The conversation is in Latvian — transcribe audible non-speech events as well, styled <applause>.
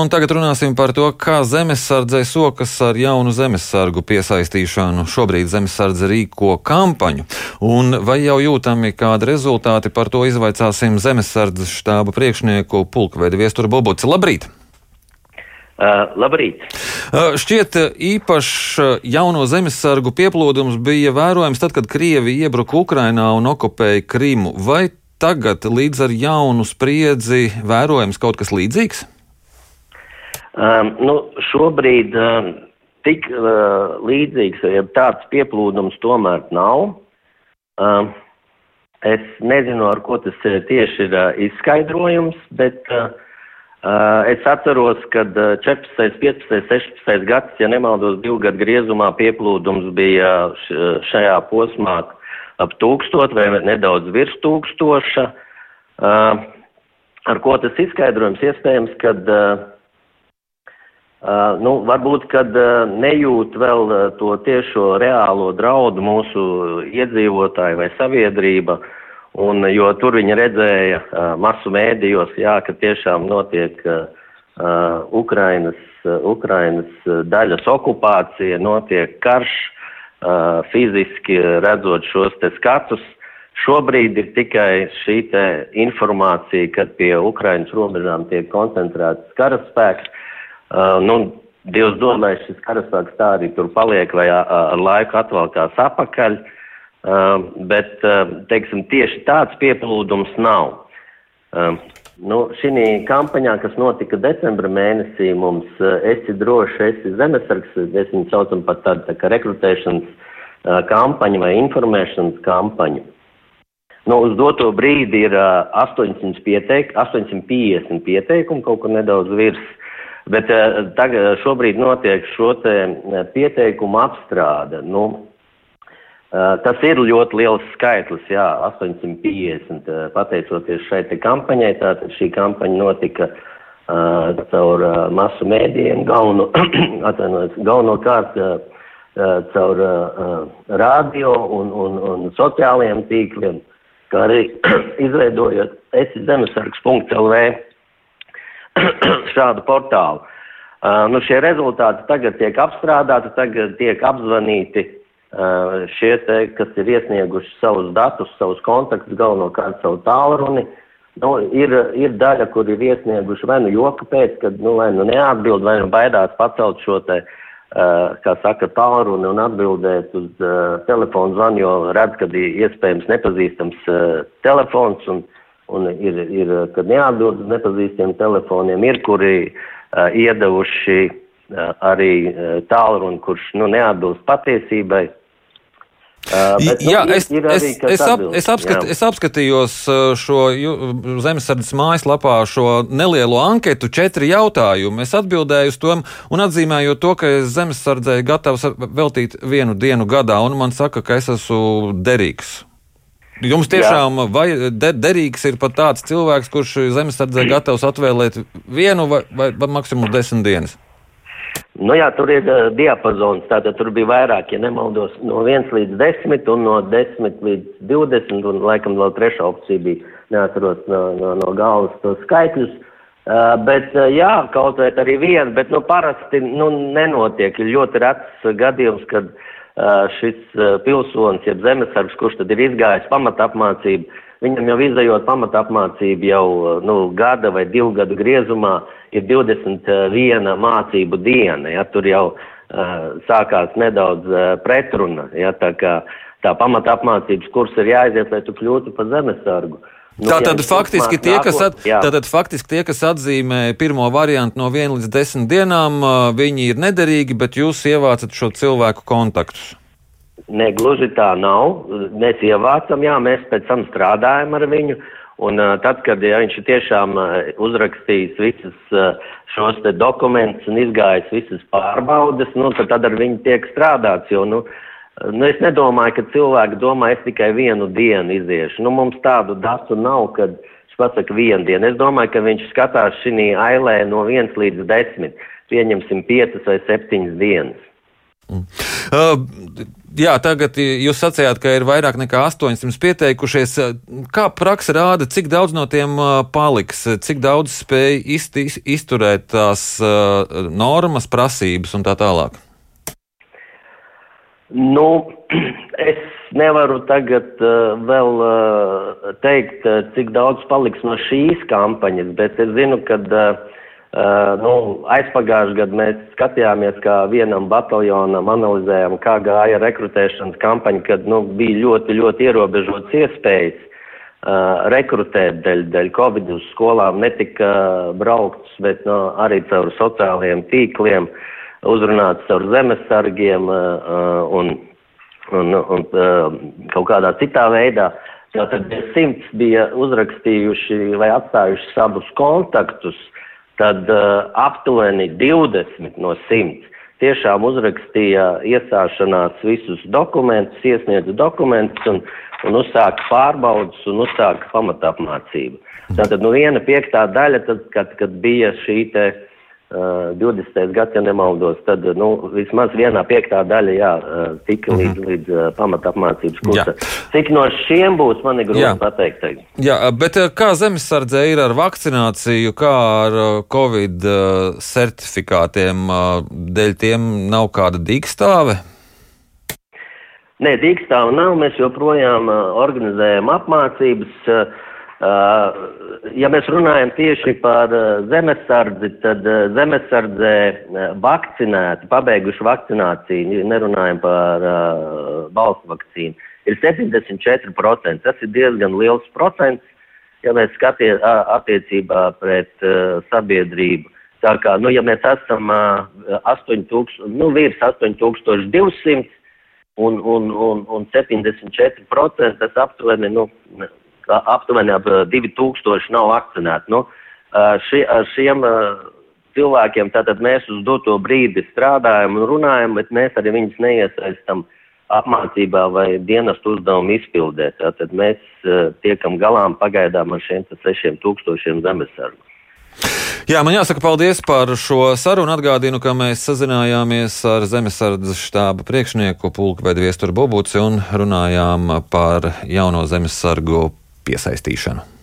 un tagad runāsim par to, kā zemesardzē sokas ar jaunu zemesargu piesaistīšanu. Šobrīd zemesardze rīko kampaņu, un vai jau jūtami kādi rezultāti par to izvaicāsim zemesardzes štāba priekšnieku pulkveidu viesturu Bobuci. Labrīt! Uh, labrīt! Uh, šķiet, īpašs uh, jauno zemesargu pieplūdums bija vērojams tad, kad Krievija iebruka Ukrainā un okupēja Krimu. Vai tagad līdz ar jaunu spriedzi vērojams kaut kas līdzīgs? Um, nu, šobrīd um, tik uh, līdzīgs, ja tāds pieplūdums tomēr nav. Um, es nezinu, ar ko tas tieši ir uh, izskaidrojums, bet uh, uh, es atceros, ka 14, 15, 16 gads, ja nemaldos, divu gadu griezumā pieplūdums bija šajā posmā ap tūkstot vai nedaudz virs tūkstoša. Uh, ar ko tas izskaidrojums iespējams, kad uh, Uh, nu, varbūt, kad uh, nejūt vēl uh, to tiešo reālo draudu mūsu iedzīvotāji vai sabiedrība, un, jo tur viņi redzēja uh, masu mēdījos, jā, ka tiešām notiek uh, Ukrainas, uh, Ukrainas daļas okupācija, notiek karš, uh, fiziski redzot šos te skatus. Šobrīd ir tikai šī informācija, kad pie Ukrainas robežām tiek koncentrēts karaspēks. Uh, nu, Dievs lai šis karaspēks tā arī tur paliek vai ar laiku atvalkās apakaļ, uh, bet, uh, teiksim, tieši tāds pieplūdums nav. Uh, nu, šī kampaņā, kas notika decembra mēnesī, mums uh, esi droši, esi zemesargs, mēs viņu saucam par tādu tā kā rekrutēšanas uh, kampaņu vai informēšanas kampaņu. Nu, uz doto brīdi ir uh, 800 pieteik, 850 pieteikumu, kaut kur nedaudz virs. Bet uh, tagad šobrīd notiek šo te uh, pieteikumu apstrāde. Nu, tas ir ļoti liels skaitlis, jā, 850, uh, pateicoties šai kampaņai. Tātad šī kampaņa notika uh, caur uh, masu mēdījiem, galveno, <clears throat> galvenokārt uh, caur uh, radio un, un, un sociālajiem tīkliem. Kā arī <clears throat> izveidojot esi zemesargs.lv <coughs> šādu portālu. Uh, nu, šie rezultāti tagad tiek apstrādāti, tagad tiek apzvanīti uh, šie, te, kas ir iesnieguši savus datus, savus kontaktus, galvenokārt savu tālruni. Nu, ir, ir daļa, kur ir iesnieguši vai nu joka pēc, kad nu, vai nu neatbild, vai nu baidās pacelt šo te uh, kā saka, tālruni un atbildēt uz uh, telefonu zvanu, jo redz, ka ir iespējams nepazīstams uh, telefons un, un ir, ir, kad neatbild uz nepazīstamiem telefoniem, ir, kuri uh, iedevuši uh, arī uh, tālruni, kurš nu, neatbilst patiesībai. Uh, bet, nu, jā, ir, es, ir arī, es, es, ap, es, apskat, jā. es apskatījos šo zemesardzes mājaslapā šo nelielo anketu, četri jautājumi. Es atbildēju uz to un atzīmēju to, ka es zemesardzēju gatavs veltīt vienu dienu gadā, un man saka, ka es esmu derīgs. Jums tiešām vai, de, derīgs ir pat tāds cilvēks, kurš zemesardzē <clears throat> gatavs atvēlēt vienu vai, vai, vai maksimum desmit dienas? Nu jā, tur ir uh, diapazons, tātad tur bija vairāk, ja nemaldos, no 1 līdz 10 un no 10 līdz 20 un laikam vēl trešā opcija bija, neatceros no, no, no galvas tos skaitļus. Uh, bet uh, jā, kaut vai arī viena, bet nu parasti nu, nenotiek. Ir ļoti rets gadījums, kad uh, šis uh, pilsonis, jeb zemesargs, kurš tad ir izgājis pamatapmācību, viņam jau izdejot pamatapmācību jau nu, gada vai divu gadu griezumā, uh, ir 21 mācību diena, ja tur jau uh, sākās nedaudz uh, pretruna, ja tā kā tā pamata apmācības kurs ir jāaiziet, lai tu kļūtu par zemesargu. Nu, tātad, ja faktiski tie, kas at, tātad faktiski tie, kas atzīmē pirmo variantu no 1 līdz 10 dienām, viņi ir nederīgi, bet jūs ievācat šo cilvēku kontaktus. Ne, gluži tā nav. Mēs ievācam, jā, mēs pēc tam strādājam ar viņu. Uh, Un uh, tad, kad ja viņš ir tiešām uh, uzrakstījis visus uh, šos dokumentus un izgājis visas pārbaudes, nu, tad, tad ar viņu tiek strādāts, jo, nu, nu, es nedomāju, ka cilvēki domā, es tikai vienu dienu iziešu. Nu, mums tādu datu nav, kad viņš pasaka vienu dienu. Es domāju, ka viņš skatās šī ailē no viens līdz desmit, pieņemsim piecas vai septiņas dienas. Mm. Uh, jā, tagad jūs sacījāt, ka ir vairāk nekā 800 pieteikušies. Kā praksa rāda, cik daudz no tiem paliks, cik daudz spēj izturēt tās uh, normas, prasības un tā tālāk? Nu, <clears throat> es nevaru tagad uh, vēl uh, teikt, uh, cik daudz paliks no šīs kampaņas, bet es zinu, ka uh, Uh, nu, aizpagājušajā gadā mēs skatījāmies, kā vienam bataljonam analizējām, kā gāja rekrutēšanas kampaņa, kad nu, bija ļoti, ļoti ierobežotas iespējas uh, rekrutēt dēļ, dēļ Covid uz skolām. Netika braukts, bet nu, arī caur sociālajiem tīkliem, uzrunāts caur zemesargiem uh, un, un, un uh, kaut kādā citā veidā. Tātad simts bija uzrakstījuši vai atstājuši savus kontaktus tad uh, aptuveni 20 no 100 tiešām uzrakstīja iestāšanās visus dokumentus, iesniedza dokumentus un, un uzsāka pārbaudas un uzsāka pamatapmācību. Tātad nu viena piektā daļa, tad, kad, kad bija šī te 20. gads, ja nemaldos, tad nu, vismaz vienā piektā daļa jā, tika mm -hmm. līdz, līdz uh, pamatapmācības kursam. Cik no šiem būs, man ir grūti jā. pateikt. Jā, bet kā zemesardze ir ar vakcināciju, kā ar Covid certifikātiem, dēļ tiem nav kāda dīkstāve? Nē, dīkstāve nav. Mēs joprojām organizējam apmācības. Ja mēs runājam tieši par zemesardzi, tad zemesardzē vakcinēti, pabeiguši vakcināciju, nerunājam par balstu vakcīnu, ir 74%. Tas ir diezgan liels procents, ja mēs skatāmies attiecībā pret sabiedrību. Tā kā, nu, ja mēs esam 8000, nu, virs 8200 un, un, un, un 74%, tas aptuveni, nu, aptuveni ap 2000 nav vakcinēti. Nu, šie, ar šiem cilvēkiem tātad mēs uz doto brīdi strādājam un runājam, bet mēs arī viņus neiesaistam apmācībā vai dienestu uzdevumu izpildē. Tātad mēs tiekam galām pagaidām ar šiem 6000 zemesargu. Jā, man jāsaka paldies par šo sarunu. Atgādinu, ka mēs sazinājāmies ar Zemesardzes štāba priekšnieku pulkveidu Viesturu Bobuci un runājām par jauno zemesargu piesaistīšanu.